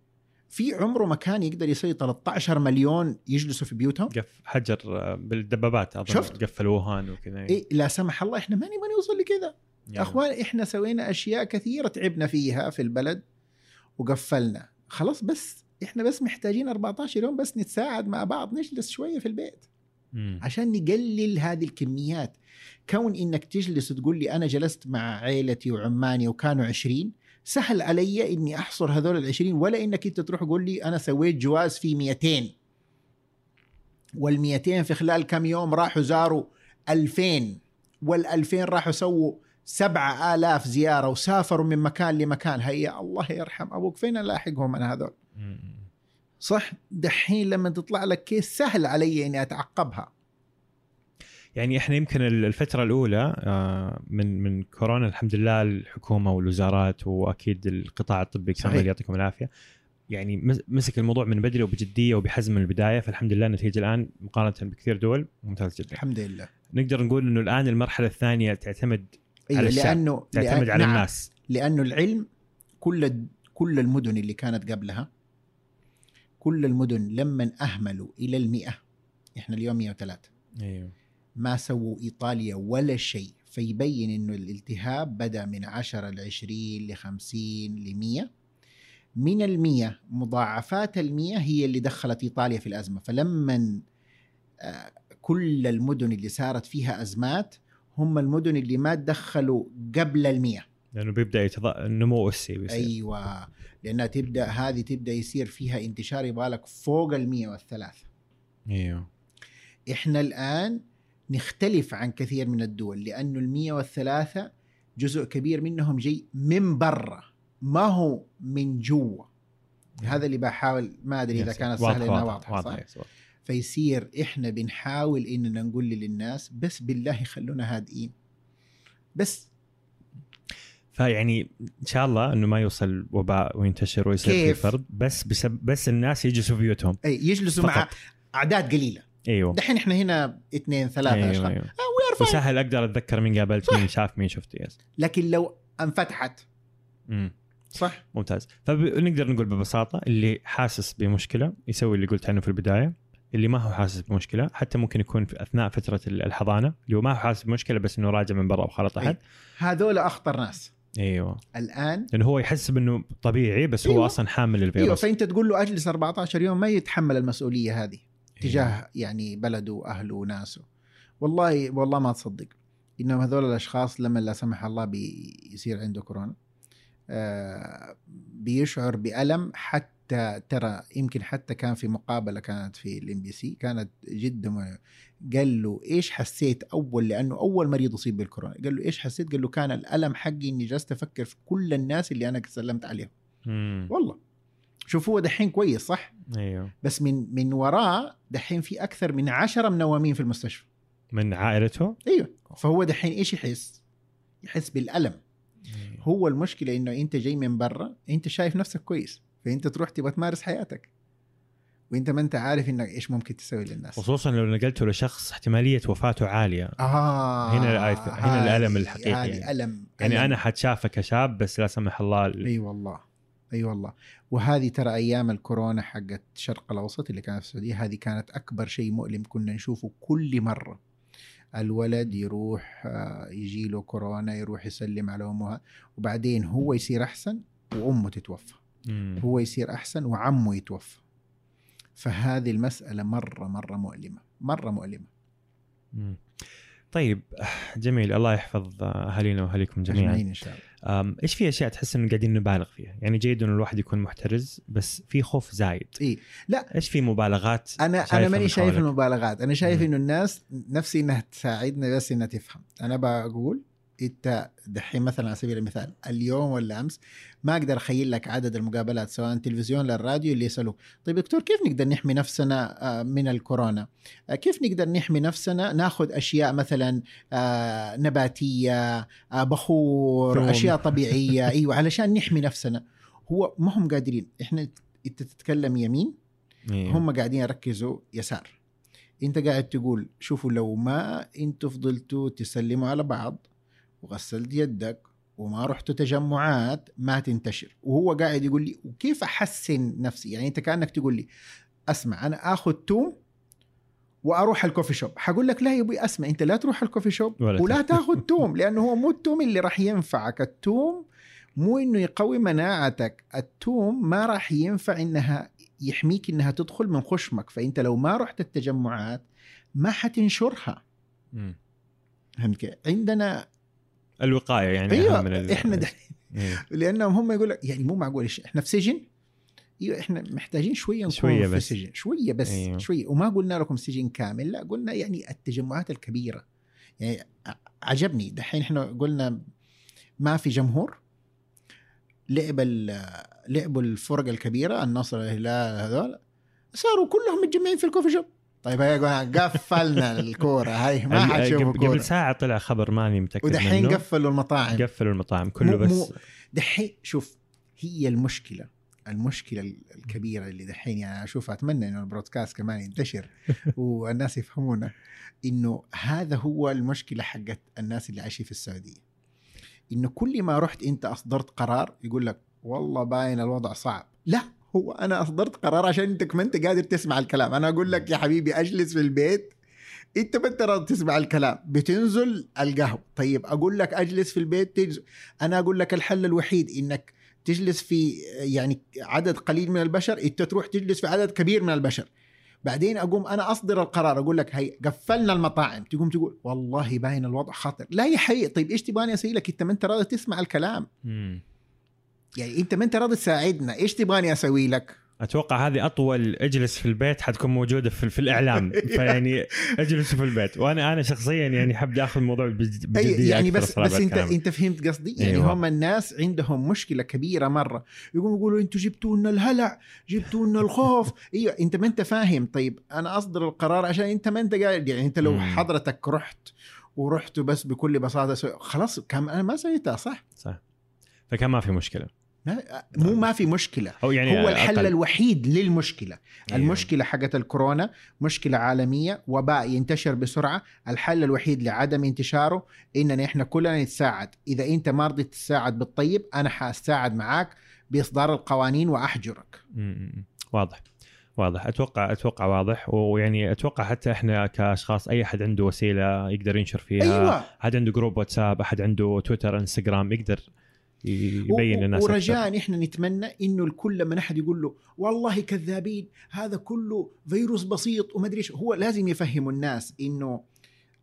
في عمره مكان يقدر يسوي 13 مليون يجلسوا في بيوتهم قف حجر آه، بالدبابات أظن شفت؟ قفل ووهان وكذا إيه لا سمح الله إحنا ما نبغى نوصل لكذا يعني. أخوان إحنا سوينا أشياء كثيرة تعبنا فيها في البلد وقفلنا خلاص بس إحنا بس محتاجين 14 يوم بس نتساعد مع بعض نجلس شوية في البيت مم. عشان نقلل هذه الكميات كون إنك تجلس وتقول لي أنا جلست مع عائلتي وعماني وكانوا 20 سهل علي إني أحصر هذول ال 20 ولا إنك أنت تروح تقول لي أنا سويت جواز في 200 وال 200 في خلال كم يوم راحوا زاروا 2000 وال 2000 راحوا سووا 7000 زيارة وسافروا من مكان لمكان. هيا الله يرحم أبوك. فين ألاحقهم أنا هذول. صح؟ دحين لما تطلع لك كيس سهل علي إني أتعقبها. يعني إحنا يمكن الفترة الأولى آه، من من كورونا الحمد لله الحكومة والوزارات وأكيد القطاع الطبي صحيح. يعطيكم العافية. يعني مس- مسك الموضوع من بدري وبجدية وبحزم من البداية فالحمد لله النتيجة الآن مقارنة بكثير دول ممتاز جدا. الحمد لله. نقدر نقول إنه الآن المرحلة الثانية تعتمد أيوة على الشعب. لأنه تعتمد لأن- على نعم، الناس. لأنه العلم كل كل المدن اللي كانت قبلها كل المدن لما أهملوا إلى المئة إحنا اليوم 103 أيوه. ما سووا إيطاليا ولا شيء فيبين إنه الالتهاب بدأ من 10 ل 20 ل 50 ل 100 من المية مضاعفات المية هي اللي دخلت إيطاليا في الأزمة. فلما آه، كل المدن اللي صارت فيها أزمات هم المدن اللي ما تدخلوا قبل المية. لأنه بيبدأ يتض... النمو اسي بيصير. أيوه. لأنها تبدأ هذه تبدأ يصير فيها انتشار يبغالك فوق المية والثلاثة. أيوه. إحنا الآن نختلف عن كثير من الدول لأنه المية والثلاثة جزء كبير منهم جاي من برا ما هو من جوا هذا اللي بحاول ما أدري إذا. كانت سهلة إنها واضح- واضحة صح؟ واضح. فيصير إحنا بنحاول إننا نقول للناس بس بالله خلونا هادئين بس فيعني إن شاء الله إنه ما يوصل وباء وينتشر ويصير في؟ فرد بس بسب... بس الناس يجلسوا في بيوتهم اي يجلسوا مع فقط. أعداد قليلة إيوه. دحين إحنا هنا اثنين ثلاثة إيوه أشخاص. إيوه. we fine وسهل أقدر أتذكر مين قابلت مين شاف مين شفت yes لكن لو انفتحت. مم. صح؟ ممتاز. فنقدر نقول ببساطة اللي حاسس بمشكلة يسوي اللي قلت عنه في البداية اللي ما هو حاسس بمشكلة حتى ممكن يكون في أثناء فترة الحضانة اللي هو ما هو حاسس بمشكلة بس إنه راجع من برا وخلط أحد. هذول أخطر ناس. إيوه. الآن لأنه هو يحس بإنه طبيعي بس هو أيوة. أصلا حامل إيوه الفيروس. فأنت تقول له أجلس 14 يوم ما يتحمل المسؤولية هذه. تجاه يعني بلده واهله وناسه والله والله ما تصدق إنهم هذول الأشخاص لما لا سمح الله بيصير عنده كورونا آه بيشعر بألم حتى ترى يمكن حتى كان في مقابلة كانت في الام بي سي كانت جدا قال له إيش حسيت أول لأنه أول مريض اصيب بالكورونا قال له إيش حسيت؟ قال له كان الألم حقي إني جلست أفكر في كل الناس اللي أنا سلمت عليهم. والله. شوف هو دحين كويس صح؟ أيوه. بس من من وراه دحين في أكثر من عشرة منومين في المستشفى. من عائلته أيوه. فهو دحين إيش يحس؟ يحس بالألم. أيوه. هو المشكلة إنه أنت جاي من برا أنت شايف نفسك كويس فأنت تروح تبغى تمارس حياتك. وأنت ما أنت عارف إنك إيش ممكن تسوي للناس. خصوصا لو نقلته لشخص احتمالية وفاته عالية. آه. هنا هنا الألم الحقيقي يعني. الم يعني ألم. أنا حتشافى كشاب بس لا سمح الله ال- أي والله. أي والله. وهذه ترى أيام الكورونا حقت الشرق الأوسط اللي كانت في السعودية هذه كانت أكبر شيء مؤلم كنا نشوفه كل مرة. الولد يروح آه، يجي له كورونا يروح يسلم على امها وبعدين هو يصير أحسن وأمه تتوفى. مم. هو يصير أحسن وعمه يتوفى. فهذه المسألة مرة مرة مؤلمة مرة مؤلمة. مم. طيب جميل. الله يحفظ اهالينا واهاليكم جميعا. إن شاء الله. إيش في أشياء تحس إنه قاعدين نبالغ فيها يعني جيد إنه الواحد يكون محترز بس في خوف زايد إيه. لا. إيش في مبالغات أنا أنا ماني شايف؟ المبالغات أنا شايف. إنه الناس نفسي إنها تساعدنا بس إنها تفهم أنا بقول انت دحين مثلا على سبيل المثال اليوم ولا أمس ما أقدر أخيل لك عدد المقابلات سواء تلفزيون للراديو اللي يسألوك. طيب دكتور كيف نقدر نحمي نفسنا آه، من الكورونا؟ آه، كيف نقدر نحمي نفسنا؟ ناخذ أشياء مثلا آه، نباتية بخور ثوم. أشياء طبيعية. أيوه علشان نحمي نفسنا. هو ما هم قادرين. إحنا أنت تتكلم يمين إيه. هم قاعدين يركزوا يسار. أنت قاعد تقول شوفوا لو ما أنتوا فضلتوا تسلموا على بعض وغسلت يدك وما رحتوا تجمعات ما تنتشر. وهو قاعد يقول لي وكيف أحسن نفسي؟ يعني أنت كأنك تقول لي أسمع أنا آخذ توم وأروح الكوفي شوب. حقول لك لا يا أبوي أسمع أنت لا تروح الكوفي شوب ولا ولا تاخذ. توم لأنه هو مو التوم اللي راح ينفعك. التوم مو إنه يقوي مناعتك التوم ما راح ينفع إنها يحميك إنها تدخل من خشمك. فأنت لو ما رحت التجمعات ما حتنشرها؟ عندنا الوقاية يعني أيوه من ال- إحنا دحين إيه. لأنهم هم يقول لك يعني مو معقول إحنا في سجن أيوه إحنا محتاجين شوية نكون شوية في بس. سجن شوية بس أيوه. شوية وما قلنا لكم سجن كامل لا قلنا يعني التجمعات الكبيرة يعني عجبني دحين إحنا قلنا ما في جمهور لعب لعبوا الفرق الكبيرة النصر الهلال هذول صاروا كلهم متجمعين في الكوفي شوب طيب قلنا قفلنا الكورة. هاي ما حتشوفوا قبل قبل كوره ساعة طلع خبر ماني متأكد ودحين قفلوا المطاعم. قفلوا المطاعم كله بس مو- دحين شوف هي المشكلة المشكلة ال- الكبيرة اللي دحين يعني أشوف أتمنى إنه البرودكاست كمان ينتشر والناس يفهمونا إنه هذا هو المشكلة حقت الناس اللي عايشين في السعودية. إنه كل ما رحت أنت أصدرت قرار يقول لك والله باين الوضع صعب. لا هو أنا أصدرت قرار عشان أنت ما أنت قادر تسمع الكلام. أنا أقول لك يا حبيبي أجلس في البيت. أنت ما انت راضي تسمع الكلام. بتنزل القهوة. طيب أقول لك أجلس في البيت تنزل. أنا أقول لك الحل الوحيد إنك تجلس في يعني عدد قليل من البشر. أنت تروح تجلس في عدد كبير من البشر. بعدين أقوم أنا أصدر القرار. أقول لك هي قفلنا المطاعم. تقوم تقول والله باين الوضع خطر. لا يا حي. طيب إيش تبغاني أسوي لك؟ أنت ما أنت راضي تسمع الكلام. يعني انت ما انت راضي تساعدنا إيش تبغاني أسوي لك؟ أتوقع هذه اطول اجلس في البيت حتكون موجودة في, في الإعلام. فيعني اجلسوا في البيت. وأنا أنا شخصيا يعني حبدا أخذ الموضوع بج- أي بجدية يعني بس بس انت بالكلام. أنت فهمت قصدي؟ يعني أيوة. هم الناس عندهم مشكلة كبيرة مرة. يقوموا يقولوا أنتوا جبتوا لنا الهلع جبتوا لنا الخوف. أيوه أنت ما أنت فاهم. طيب أنا أصدر القرار عشان أنت ما أنت قاعد يعني أنت لو. حضرتك رحت ورحت بس بكل بساطة. خلاص كم أنا ما سويتها صح؟ صح. فكان ما في مشكلة. مو ما في مشكلة. أو يعني هو الحل أقل. الوحيد للمشكلة. أيوه. المشكلة حقت الكورونا مشكلة عالمية وباء ينتشر بسرعة. الحل الوحيد لعدم انتشاره إننا إحنا كلنا نتساعد. إذا أنت ما رضيت تساعد بالطيب أنا حأساعد معاك بإصدار القوانين وأحجرك. واضح. واضح. أتوقع أتوقع واضح. ويعني أتوقع حتى إحنا كأشخاص أي أحد عنده وسيلة يقدر ينشر فيها؟ أيوه. أحد عنده جروب واتساب أحد عنده تويتر إنستغرام يقدر يبين للناس. ورجاء إحنا نتمنى إنه الكل لما احد يقول له والله كذابين هذا كله فيروس بسيط وما أدري إيش. هو لازم يفهموا الناس إنه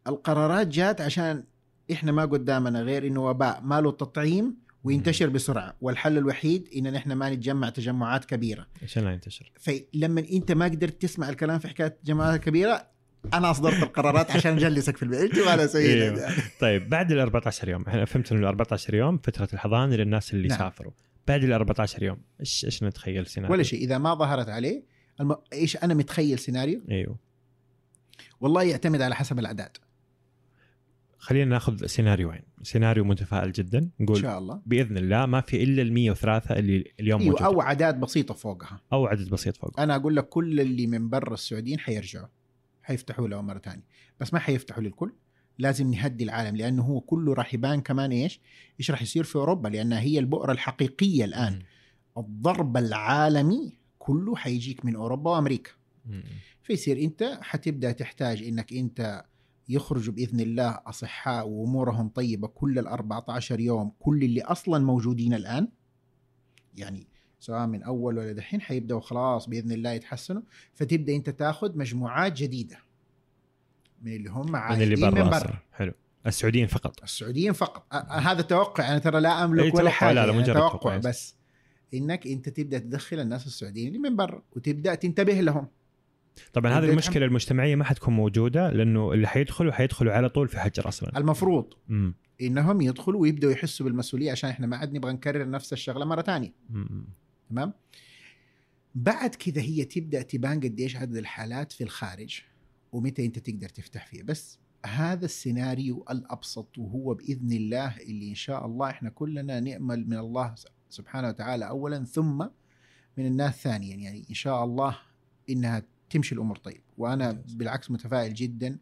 القرارات جات عشان إحنا ما قدامنا غير إنه وباء ما له تطعيم وينتشر بسرعة. والحل الوحيد إن إحنا ما نتجمع تجمعات كبيرة. عشان لا ينتشر. فلما أنت ما قدرت تسمع الكلام في حكاية جماعات كبيرة أنا أصدرت القرارات عشان أجلسك في البيت. ولا سوي أيوه. طيب بعد ال 14 يوم إحنا فهمت إنه ال 14 يوم فترة الحضانة للناس اللي نعم. سافروا بعد ال 14 يوم إيش إيش نتخيل سيناريو؟ ولا شيء. إذا ما ظهرت عليه الم... إيش أنا متخيل سيناريو؟ إيوه. والله يعتمد على حسب الأعداد. خلينا ناخذ سيناريوين. سيناريو متفائل جدا. إن نقول شاء الله. بإذن الله ما في إلا ال 103 اللي اليوم أيوه موجود أو أعداد بسيطة فوقها. أو عدد بسيط فوق أنا أقول لك كل اللي من برا السعوديين حيرجعوا. حيفتحوا له مرة ثانية. بس ما حيفتحوا للكل لازم نهدي العالم لأنه هو كله راح يبان كمان إيش؟ إيش راح يصير في أوروبا لأنها هي البؤرة الحقيقية الآن. مم. الضرب العالمي كله حيجيك من أوروبا وأمريكا. مم. فيصير أنت حتبدأ تحتاج إنك أنت يخرجوا بإذن الله أصحاء وأمورهم طيبة كل ال 14 يوم كل اللي أصلا موجودين الآن. يعني سواء من أول ولا دحين حيبدأوا خلاص بإذن الله يتحسنوا. فتبدأ أنت تأخذ مجموعات جديدة. من اللي هم من عايدين اللي من برا. أصلاً. حلو. السعوديين فقط. السعوديين فقط. أ- أ- هذا توقع أنا ترى لا أملك ولا حاجة لا، لا، مجرد توقع توقع. بس إنك أنت تبدأ تدخل الناس السعوديين اللي من برا وتبدأ تنتبه لهم. طبعا هذه المشكلة المجتمعية ما حتكون موجودة لأنه اللي حيدخلوا حيدخلوا على طول في حجر أصلا. المفروض مم. إنهم يدخلوا ويبدأوا يحسوا بالمسؤولية عشان إحنا ما عاد نبغى نكرر نفس الشغلة مرة ثانية. تمام؟ بعد كذا هي تبدأ تبان قديش عدد الحالات في الخارج ومتى أنت تقدر تفتح فيها. بس هذا السيناريو الأبسط وهو بإذن الله اللي إن شاء الله إحنا كلنا نأمل من الله سبحانه وتعالى اولا ثم من الناس ثانيا. يعني إن شاء الله إنها تمشي الأمور طيب. وأنا. بالعكس متفائل جدا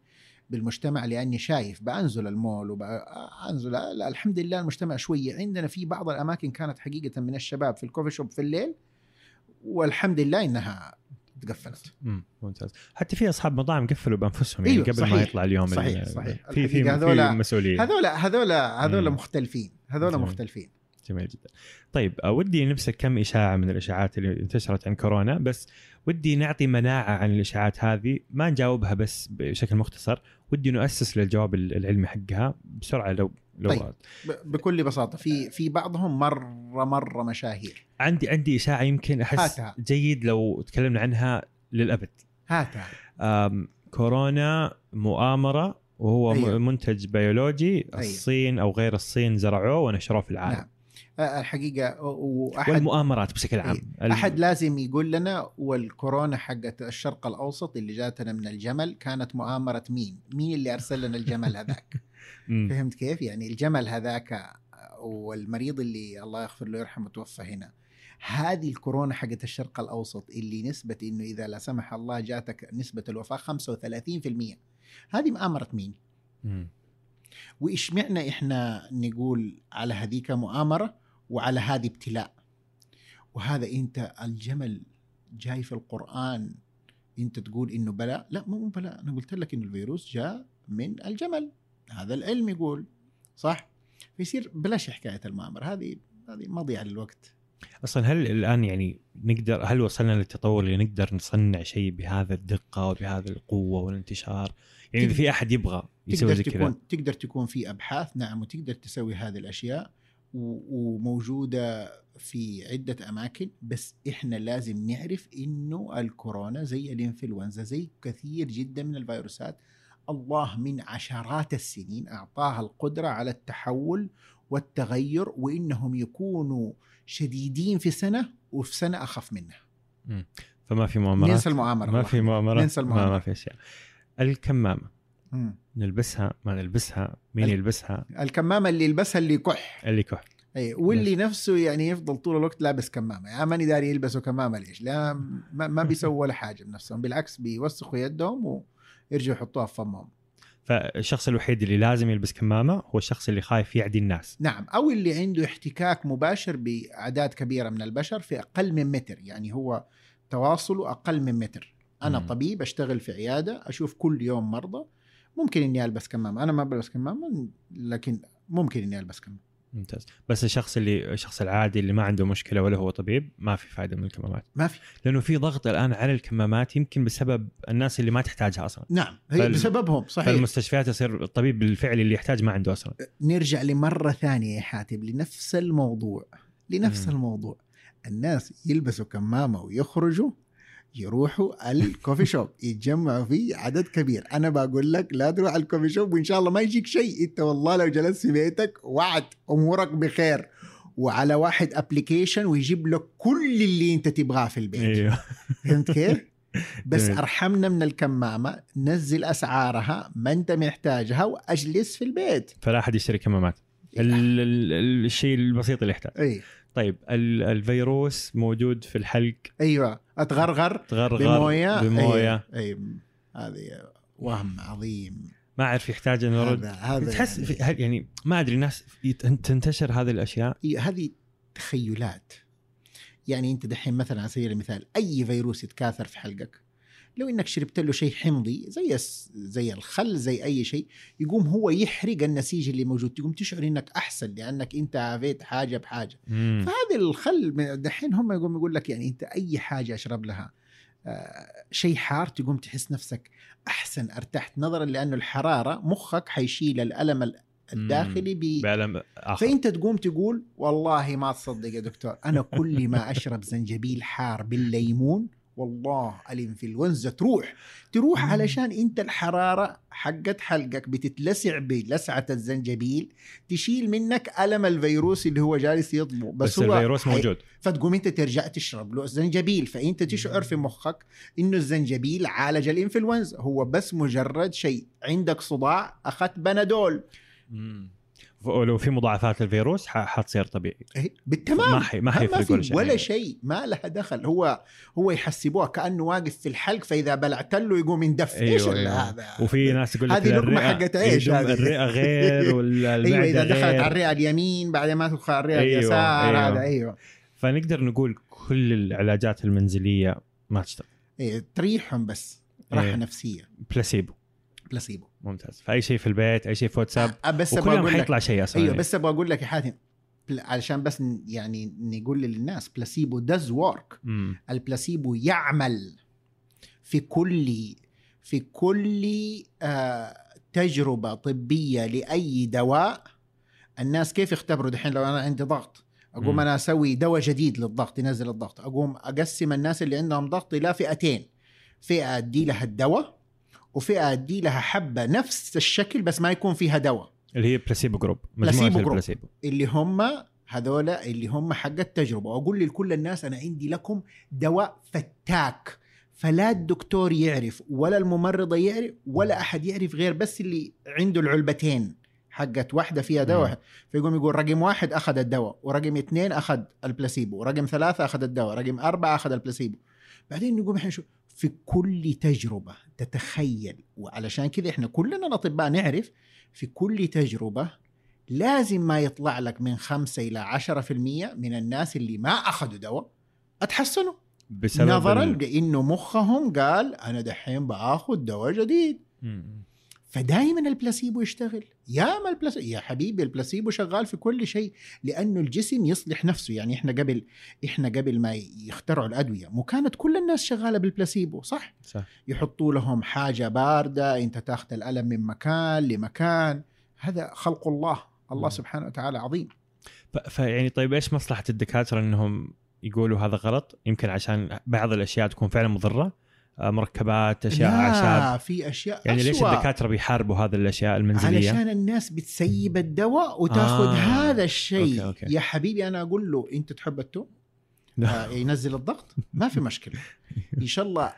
بالمجتمع لأني شايف بأنزل المول وبانزل الحمد لله المجتمع شوية عندنا في بعض الأماكن كانت حقيقة من الشباب في الكوفي شوب في الليل والحمد لله إنها تقفلت مم. ممتاز حتى في أصحاب مطاعم قفلوا بأنفسهم يعني أيوه، قبل ما صحيح. يطلع اليوم صحيح، صحيح. في في مسؤولية هذولا هذولا هذولا مم. مختلفين هذولا جميل. مختلفين جميل جدا. طيب آه، ودي نمسك كم إشاعة من الإشاعات اللي انتشرت عن كورونا بس ودي نعطي مناعة عن الإشاعات هذه ما نجاوبها بس بشكل مختصر ودي نؤسس للجواب العلمي حقها بسرعة لو لو طيب. بكل بساطة في في بعضهم مره مرة مشاهير عندي عندي إشاعة يمكن أحس هاتها. جيد لو تكلمنا عنها للأبد هاتها كورونا مؤامرة وهو أيوه. أيوه. منتج بيولوجي الصين أو غير الصين زرعوه ونشروه في العالم نعم الحقيقة وأحد والمؤامرات بشكل عام ال- أحد لازم يقول لنا والكورونا حقت الشرق الأوسط اللي جاتنا من الجمل كانت مؤامرة مين؟ مين اللي أرسل لنا الجمل هذاك؟ فهمت كيف؟ يعني الجمل هذاك والمريض اللي الله يغفر له ويرحمه توفى هنا هذه الكورونا حقت الشرق الأوسط اللي نسبة إنه إذا لا سمح الله جاتك نسبة الوفاة 35% هذه مؤامرة مين؟ وإيش معنى إحنا نقول على هذيك مؤامرة وعلى هذه ابتلاء. وهذا أنت الجمل جاي في القرآن. أنت تقول إنه بلاء لا مو بلاء أنا قلت لك إنه الفيروس جاء من الجمل. هذا العلم يقول صح؟ فيصير بلاش حكاية المؤامره هذه هذه مضيعة للوقت. أصلا هل الآن يعني نقدر هل وصلنا للتطور اللي نقدر نصنع شيء بهذا الدقة وبهذا القوة والانتشار؟ يعني إذا في أحد يبغى يسوي تقدر زي كذا. تكون تقدر تكون في أبحاث نعم وتقدر تسوي هذه الأشياء. وموجودة في عدة أماكن بس إحنا لازم نعرف إنه الكورونا زي الإنفلونزا زي كثير جدا من الفيروسات الله من عشرات السنين أعطاها القدرة على التحول والتغير وإنهم يكونوا شديدين في سنة وفي سنة أخف منها فما في مؤامرات ننسى المؤامرة ما. في مؤامرات ننسى ما, المؤامرة. ما في أشياء الكمامة مم. نلبسها ما نلبسها مين ال- يلبسها؟ الكمامة اللي يلبسها اللي يكح. اللي كح أي واللي نفسه يعني يفضل طول الوقت لابس كمامة. يا ماني داري يلبسوا كمامة ليش؟ لا ما, ما بيسووا ولا حاجة بنفسهم. بالعكس بيوسخوا يدهم ويرجعوا يحطوها في فمهم. فالشخص الوحيد اللي لازم يلبس كمامة هو الشخص اللي خايف يعدي الناس. نعم أو اللي عنده احتكاك مباشر بأعداد كبيرة من البشر في أقل من متر. يعني هو تواصله أقل من متر. أنا مم. طبيب أشتغل في عيادة أشوف كل يوم مرضى ممكن إني ألبس كمامة. أنا ما بلبس كمامة لكن ممكن إني ألبس كمامة. ممتاز. بس الشخص اللي الشخص العادي اللي ما عنده مشكلة ولا هو طبيب ما في فائده من الكمامات. ما في. لأنه في ضغط الآن على الكمامات يمكن بسبب الناس اللي ما تحتاجها أصلا. نعم. هي فال- بسببهم صحيح. فالمستشفيات يصير الطبيب الفعلي اللي يحتاج ما عنده أصلا. نرجع لمرة ثانية يا حاتم لنفس الموضوع. لنفس مم. الموضوع. الناس يلبسوا كمامة ويخرجوا يروحوا ال coffee shop يتجمعوا فيه عدد كبير. أنا بقول لك لا تروح ال coffee shop وإن شاء الله ما يجيك شيء. إنت والله لو جلست في بيتك وعد أمورك بخير. وعلى واحد application ويجيب لك كل اللي إنت تبغاه في البيت. أيوه. فهمت كيف؟ بس. أرحمنا من الكمامة نزل أسعارها ما أنت محتاجها وأجلس في البيت. فلا أحد يشتري كمامات. ال- الشيء البسيط اللي يحتاج. اي طيب ال- الفيروس موجود في الحلق. أيوه. أتغرغر تغرغر بموية؟ بموية. اي أي. هذه وهم عظيم. ما أعرف يحتاج إنه يرد. هذا تحس يعني يعني ما أدري الناس تنتشر هذه الأشياء؟ إيه، هذه تخيلات. يعني أنت دحين مثلا على سبيل المثال أي فيروس يتكاثر في حلقك؟ لو إنك شربت له شيء حمضي زي زي الخل زي أي شيء يقوم هو يحرق النسيج اللي موجود. تقوم تشعر إنك أحسن لأنك أنت عافيت حاجة بحاجة. مم. فهذا الخل دحين هم يقوم يقول لك يعني أنت أي حاجة أشرب لها آه، شيء حار تقوم تحس نفسك أحسن أرتحت. نظرا لأنه الحرارة مخك حيشيل الألم ال- الداخلي ب بعلم آخر. فأنت تقوم تقول والله ما تصدق يا دكتور أنا كل ما أشرب زنجبيل حار بالليمون والله الانفلونزا تروح تروح مم. علشان أنت الحرارة حقت حلقك بتتلسع بلسعة الزنجبيل تشيل منك ألم الفيروس اللي هو جالس يطبو. بس, بس هو الفيروس حي- موجود. فتقوم أنت ترجع تشرب له زنجبيل فأنت تشعر في مخك إنه الزنجبيل عالج الإنفلونزا. هو بس مجرد شيء عندك صداع أخذت بنادول. مم. ولو في مضاعفات للفيروس حتصير طبيعي. إيه، بالتمام. ما حي ما حيفرق في ولا شيء. ولا شيء ما لها دخل. هو هو يحسبوها كأنه واقف في الحلق فإذا بلعت له يقوم يندف. أيوة إيش أيوة. هذا؟ وفي ناس تقول لك هذه الرئة- حقت يدوم هذه. الرئة غير والمعدة أيوه إذا دخلت غير. على الرئة اليمين بعد ما تدخل على الرئة أيوة، اليسار أيوة. هذا أيوه. فنقدر نقول كل العلاجات المنزلية ما تشتغل. إيه تريحهم بس راحة إيه. نفسية. بلاسيبو. بلاسيبو ممتاز. فأي شيء في البيت أي شيء في واتساب أه، بس أبغى يوم أقول لك حيطلع شيء أصلا أيوه بس أبغى أقول لك يا حاتم علشان بس يعني نقول للناس placebo does work. ال placebo يعمل في كل في كل آه تجربة طبية لأي دواء. الناس كيف يختبروا دحين؟ لو أنا عندي ضغط أقوم مم. أنا أسوي دواء جديد للضغط ينزل الضغط. أقوم أقسم الناس اللي عندهم ضغط إلى فئتين. فئة أدي لها الدواء وفئة أدي لها حبة نفس الشكل بس ما يكون فيها دواء. اللي هي placebo group placebo group. ال placebo اللي هم هذولا اللي هم حق التجربة. وأقول لكل الناس أنا عندي لكم دواء فتاك. فلا الدكتور يعرف ولا الممرضة يعرف ولا أحد يعرف غير بس اللي عنده العلبتين. حقت واحدة فيها. دواء. فيقوم يقول رقم واحد أخذ الدواء ورقم اثنين أخذ البلاسيبو ورقم ثلاثة أخذ الدواء رقم أربعة أخذ البلاسيبو بعدين نقوم إحنا شو في كل تجربة تتخيل. وعلشان كذا إحنا كلنا الأطباء نعرف في كل تجربة لازم ما يطلع لك من 5 إلى 10% من الناس اللي ما أخذوا دواء أتحسنوا. بسبب نظرا ال... لإنه مخهم قال أنا دحين بآخذ دواء جديد. مم. فدائما البلاسيبو يشتغل. يا ما البلاسيبو يا حبيبي البلاسيبو شغال في كل شيء لأنه الجسم يصلح نفسه. يعني إحنا قبل إحنا قبل ما يخترعوا الأدوية مو كانت كل الناس شغالة بالبلاسيبو صح؟ صح. يحطوا لهم حاجة باردة أنت تاخذ الألم من مكان لمكان. هذا خلق الله. الله مم. سبحانه وتعالى عظيم. فيعني طيب إيش مصلحة الدكاترة إنهم يقولوا هذا غلط؟ يمكن عشان بعض الأشياء تكون فعلا مضرة. مركبات أشياء أعشاب. لا في أشياء يعني ليش أسوأ. الدكاترة بيحاربوا هذه الأشياء المنزلية؟ علشان الناس بتسيب الدواء وتاخذ آه. هذا الشيء. okay، okay. يا حبيبي أنا أقول له أنت تحب التوم؟ آه ينزل الضغط؟ ما في مشكلة. إن شاء الله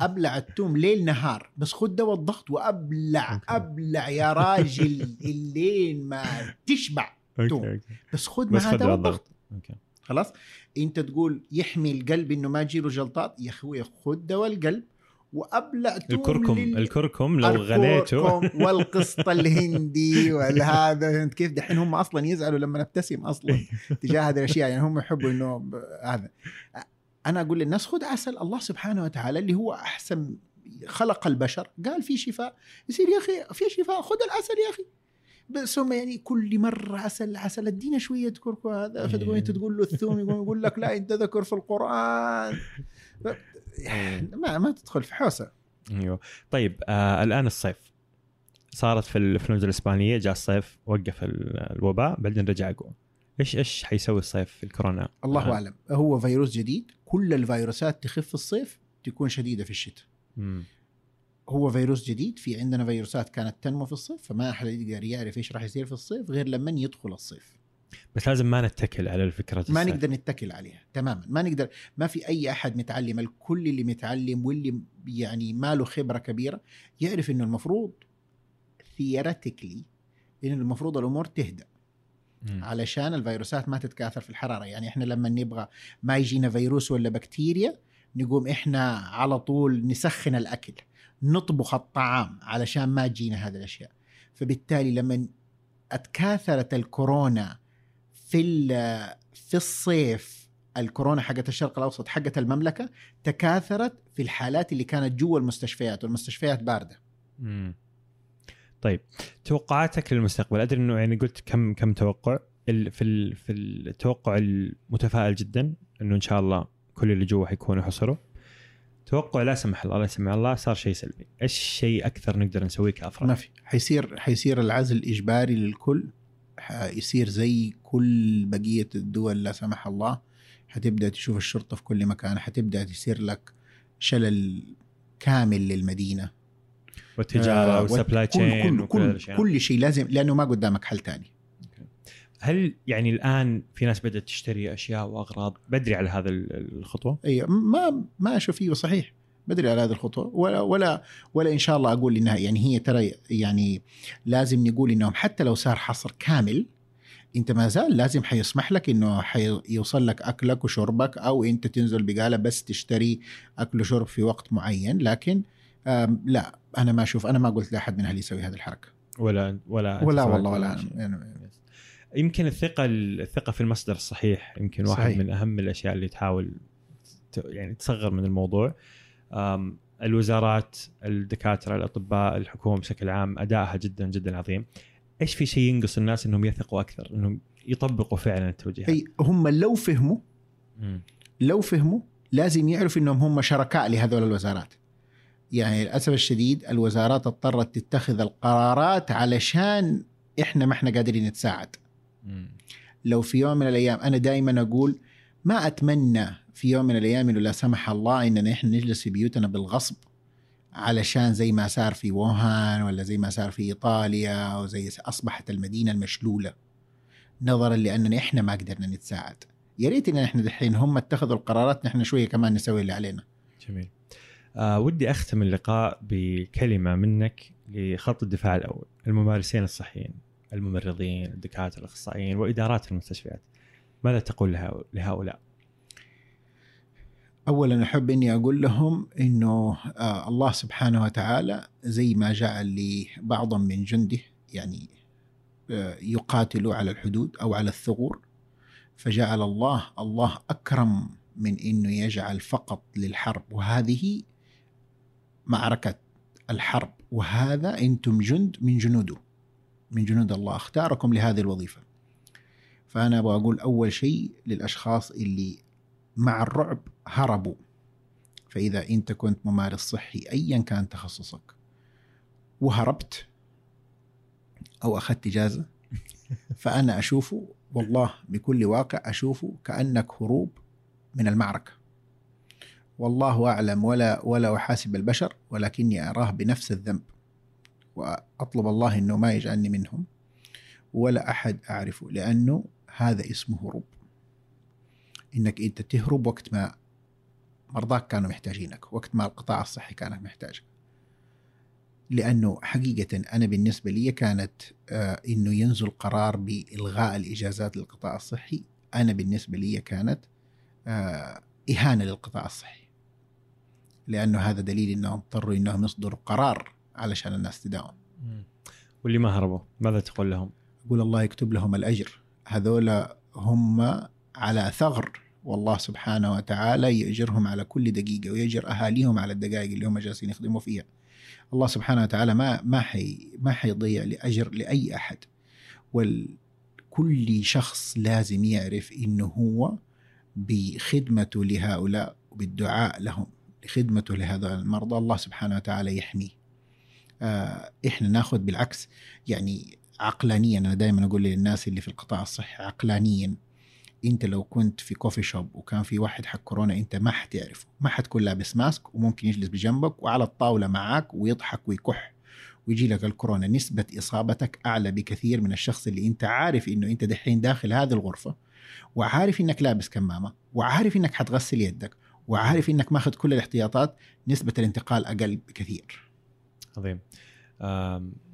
أبلع التوم ليل نهار. بس خذ دواء الضغط وأبلع okay. أبلع يا راجل. اللين ما تشبع توم. بس خذ خذ دواء الضغط. أوكي. خلاص؟ انت تقول يحمي القلب إنه ما تجيله جلطات؟ يا أخوي خذ دواء القلب وأبلع الكركم لل- الكركم لو غليته والقسط الهندي والهذا كيف دحين هم أصلا يزعلوا لما نبتسم أصلا تجاه هذه الأشياء؟ يعني هم يحبوا إنه هذا. أنا أقول للناس خذ عسل الله سبحانه وتعالى اللي هو أحسن خلق البشر. قال في شفاء. يصير يا أخي في شفاء. خذ العسل يا أخي. بس هم يعني كل مرة عسل عسل. ادينا شوية كركم هذا. فتقوم أنت تقول له الثوم يقوم يقول لك لا أنت ذكر في القرآن. ما ما تدخل في حوسة. أيوه. طيب آه الآن الصيف. صارت في الانفلونزا الإسبانية جاء الصيف وقف ال- الوباء بعدين رجع اقوى إيش إيش حيسوي الصيف في الكورونا؟ الله آه. أعلم. هو فيروس جديد. كل الفيروسات تخف في الصيف تكون شديدة في الشتاء. هو فيروس جديد في عندنا فيروسات كانت تنمو في الصيف فما أحد يقدر يعرف إيش راح يصير في الصيف غير لما يدخل الصيف. بس لازم ما نتكل على الفكرة ما. نقدر نتكل عليها تماما. ما نقدر ما في أي أحد متعلم الكل اللي متعلم واللي يعني ما له خبرة كبيرة يعرف إنه المفروض ثيوريتيكلي انه المفروض الأمور تهدأ. علشان الفيروسات ما تتكاثر في الحرارة. يعني إحنا لما نبغى ما يجينا فيروس ولا بكتيريا نقوم إحنا على طول نسخن الأكل. نطبخ الطعام علشان ما تجينا هذه الأشياء. فبالتالي لما أتكاثرت الكورونا في في الصيف الكورونا حقت الشرق الأوسط حقت المملكة تكاثرت في الحالات اللي كانت جوا المستشفيات والمستشفيات باردة. مم. طيب توقعاتك للمستقبل أدري إنه يعني قلت كم كم توقع في في التوقع المتفائل جدا إنه إن شاء الله كل اللي جوا حيكونوا حصلوا توقع لا سمح الله لا سمح الله صار شيء سلبي. إيش شيء أكثر نقدر نسويه كأفراد؟ ما في. حيصير حيصير العزل إجباري للكل حيصير زي كل بقية الدول لا سمح الله. حتبدأ تشوف الشرطة في كل مكان حتبدأ تصير لك شلل كامل للمدينة. والتجارة آه، وال supply كل chain كل كل, الاشياء كل شيء لازم لأنه ما قدامك حل ثاني هل يعني الآن في ناس بدأت تشتري أشياء وأغراض بدري على هذا ال- الخطوة؟ إي ما ما أشوف فيه صحيح بدري على هذه الخطوة ولا ولا ولا إن شاء الله أقول إنها يعني هي ترى يعني لازم نقول انهم حتى لو صار حصر كامل أنت ما زال لازم حيسمح لك إنه حيوصل لك أكلك وشربك أو أنت تنزل بقالة بس تشتري أكل وشرب في وقت معين لكن لا أنا ما أشوف أنا ما قلت لأحد من أهلي يسوي هذه الحركة ولا ولا ولا والله ولا شيء؟ يمكن الثقة الثقة في المصدر الصحيح يمكن واحد صحيح. من أهم الأشياء اللي تحاول يعني تصغر من الموضوع الوزارات الدكاترة الأطباء الحكومة بشكل عام أدائها جدا جدا عظيم إيش في شيء ينقص الناس إنهم يثقوا أكثر إنهم يطبقوا فعلا التوجيهات أي هم لو فهموا. لو فهموا لازم يعرفوا إنهم هم شركاء لهذول الوزارات يعني للأسف الشديد الوزارات اضطرت تتخذ القرارات علشان إحنا ما إحنا قادرين نتساعد. لو في يوم من الأيام أنا دائما أقول ما أتمنى في يوم من الأيام إنه لا سمح الله اننا إحنا نجلس في بيوتنا بالغصب علشان زي ما صار في ووهان ولا زي ما صار في إيطاليا أو زي أصبحت المدينة المشلولة. نظرا لاننا إحنا ما قدرنا نتساعد. يا ريت إن إحنا دحين هم اتخذوا القرارات نحن شوية كمان نسوي اللي علينا. جميل. آه ودي أختم اللقاء بكلمة منك لخط الدفاع الأول الممارسين الصحيين. الممرضين الدكاترة الأخصائيين وإدارات المستشفيات. ماذا تقول لهؤلاء؟ اولا أحب إني أقول لهم إنه آه الله سبحانه وتعالى زي ما جعل لبعض من جنده يعني آه يقاتلوا على الحدود أو على الثغور. فجعل الله الله أكرم من إنه يجعل فقط للحرب. وهذه معركة الحرب. وهذا إنتم جند من جنوده. من جنود الله اختاركم لهذه الوظيفة. فأنا أبغى أقول أول شيء للأشخاص اللي مع الرعب هربوا. فإذا أنت كنت ممارس صحي أيا كان تخصصك. وهربت أو أخذت إجازة فأنا أشوفه والله بكل واقع أشوفه كأنك هروب من المعركة. والله أعلم ولا ولا أحاسب البشر ولكني أراه بنفس الذنب. وأطلب الله أنه ما يجعلني منهم ولا أحد أعرفه لأنه هذا اسمه هروب إنك أنت تهرب وقت ما مرضاك كانوا محتاجينك وقت ما القطاع الصحي كان محتاجك لأنه حقيقة أنا بالنسبة لي كانت آه إنه ينزل قرار بإلغاء الإجازات للقطاع الصحي. أنا بالنسبة لي كانت آه إهانة للقطاع الصحي. لأنه هذا دليل إنهم اضطروا إنهم يصدروا قرار علشان الناس تداوم. واللي ما هربوا ماذا تقول لهم؟ أقول الله يكتب لهم الأجر. هذول هم على ثغر والله سبحانه وتعالى يأجرهم على كل دقيقة ويأجر أهاليهم على الدقائق اللي هم جالسين يخدموا فيها. الله سبحانه وتعالى ما ما حي ما حيضيع لأجر لأي أحد. وكل شخص لازم يعرف إنه هو بخدمته لهؤلاء وبالدعاء لهم لخدمته لهذا المرضى. الله سبحانه وتعالى يحميه. إحنا ناخذ بالعكس. يعني عقلانيا أنا دائما أقول للناس اللي في القطاع الصحي عقلانيا أنت لو كنت في كوفي شوب وكان في واحد حق كورونا أنت ما حتعرفه. ما حتكون لابس ماسك وممكن يجلس بجنبك وعلى الطاولة معاك ويضحك ويكح ويجي لك الكورونا. نسبة إصابتك أعلى بكثير من الشخص اللي أنت عارف إنه أنت دحين داخل هذه الغرفة وعارف إنك لابس كمامة وعارف إنك حتغسل يدك وعارف إنك ماخذ كل الاحتياطات. نسبة الانتقال أقل بكثير. عظيم.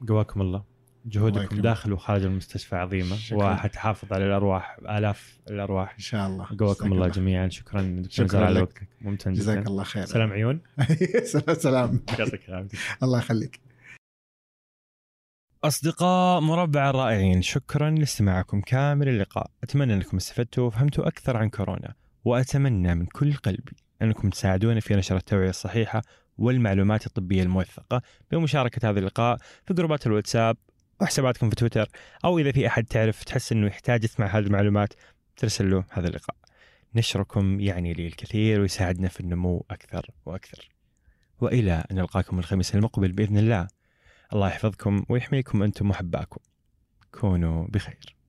قواكم الله. جهودكم داخل وخارج المستشفى عظيمة. وحتحافظ على الأرواح آلاف الأرواح. إن شاء الله. قواكم الله جميعا. شكرا. دكتور شكرا على وقتك. ممتن جزاك جزاك الله خير سلام عيون. سلام. يعطيك العافية. الله يخليك. أصدقاء مربع الرائعين شكرا لاستماعكم كامل اللقاء. أتمنى أنكم استفدتوا وفهمتوا أكثر عن كورونا وأتمنى من كل قلبي أنكم تساعدونا في نشر التوعية الصحيحة والمعلومات الطبية الموثقة بمشاركة هذا اللقاء في جروبات الواتساب وحساباتكم في تويتر أو إذا في أحد تعرف تحس أنه يحتاج يسمع هذه المعلومات ترسل له هذا اللقاء. نشركم يعني لي الكثير ويساعدنا في النمو أكثر وأكثر. وإلى أن نلقاكم الخميس المقبل بإذن الله. الله يحفظكم ويحميكم أنتم وحباكم كونوا بخير.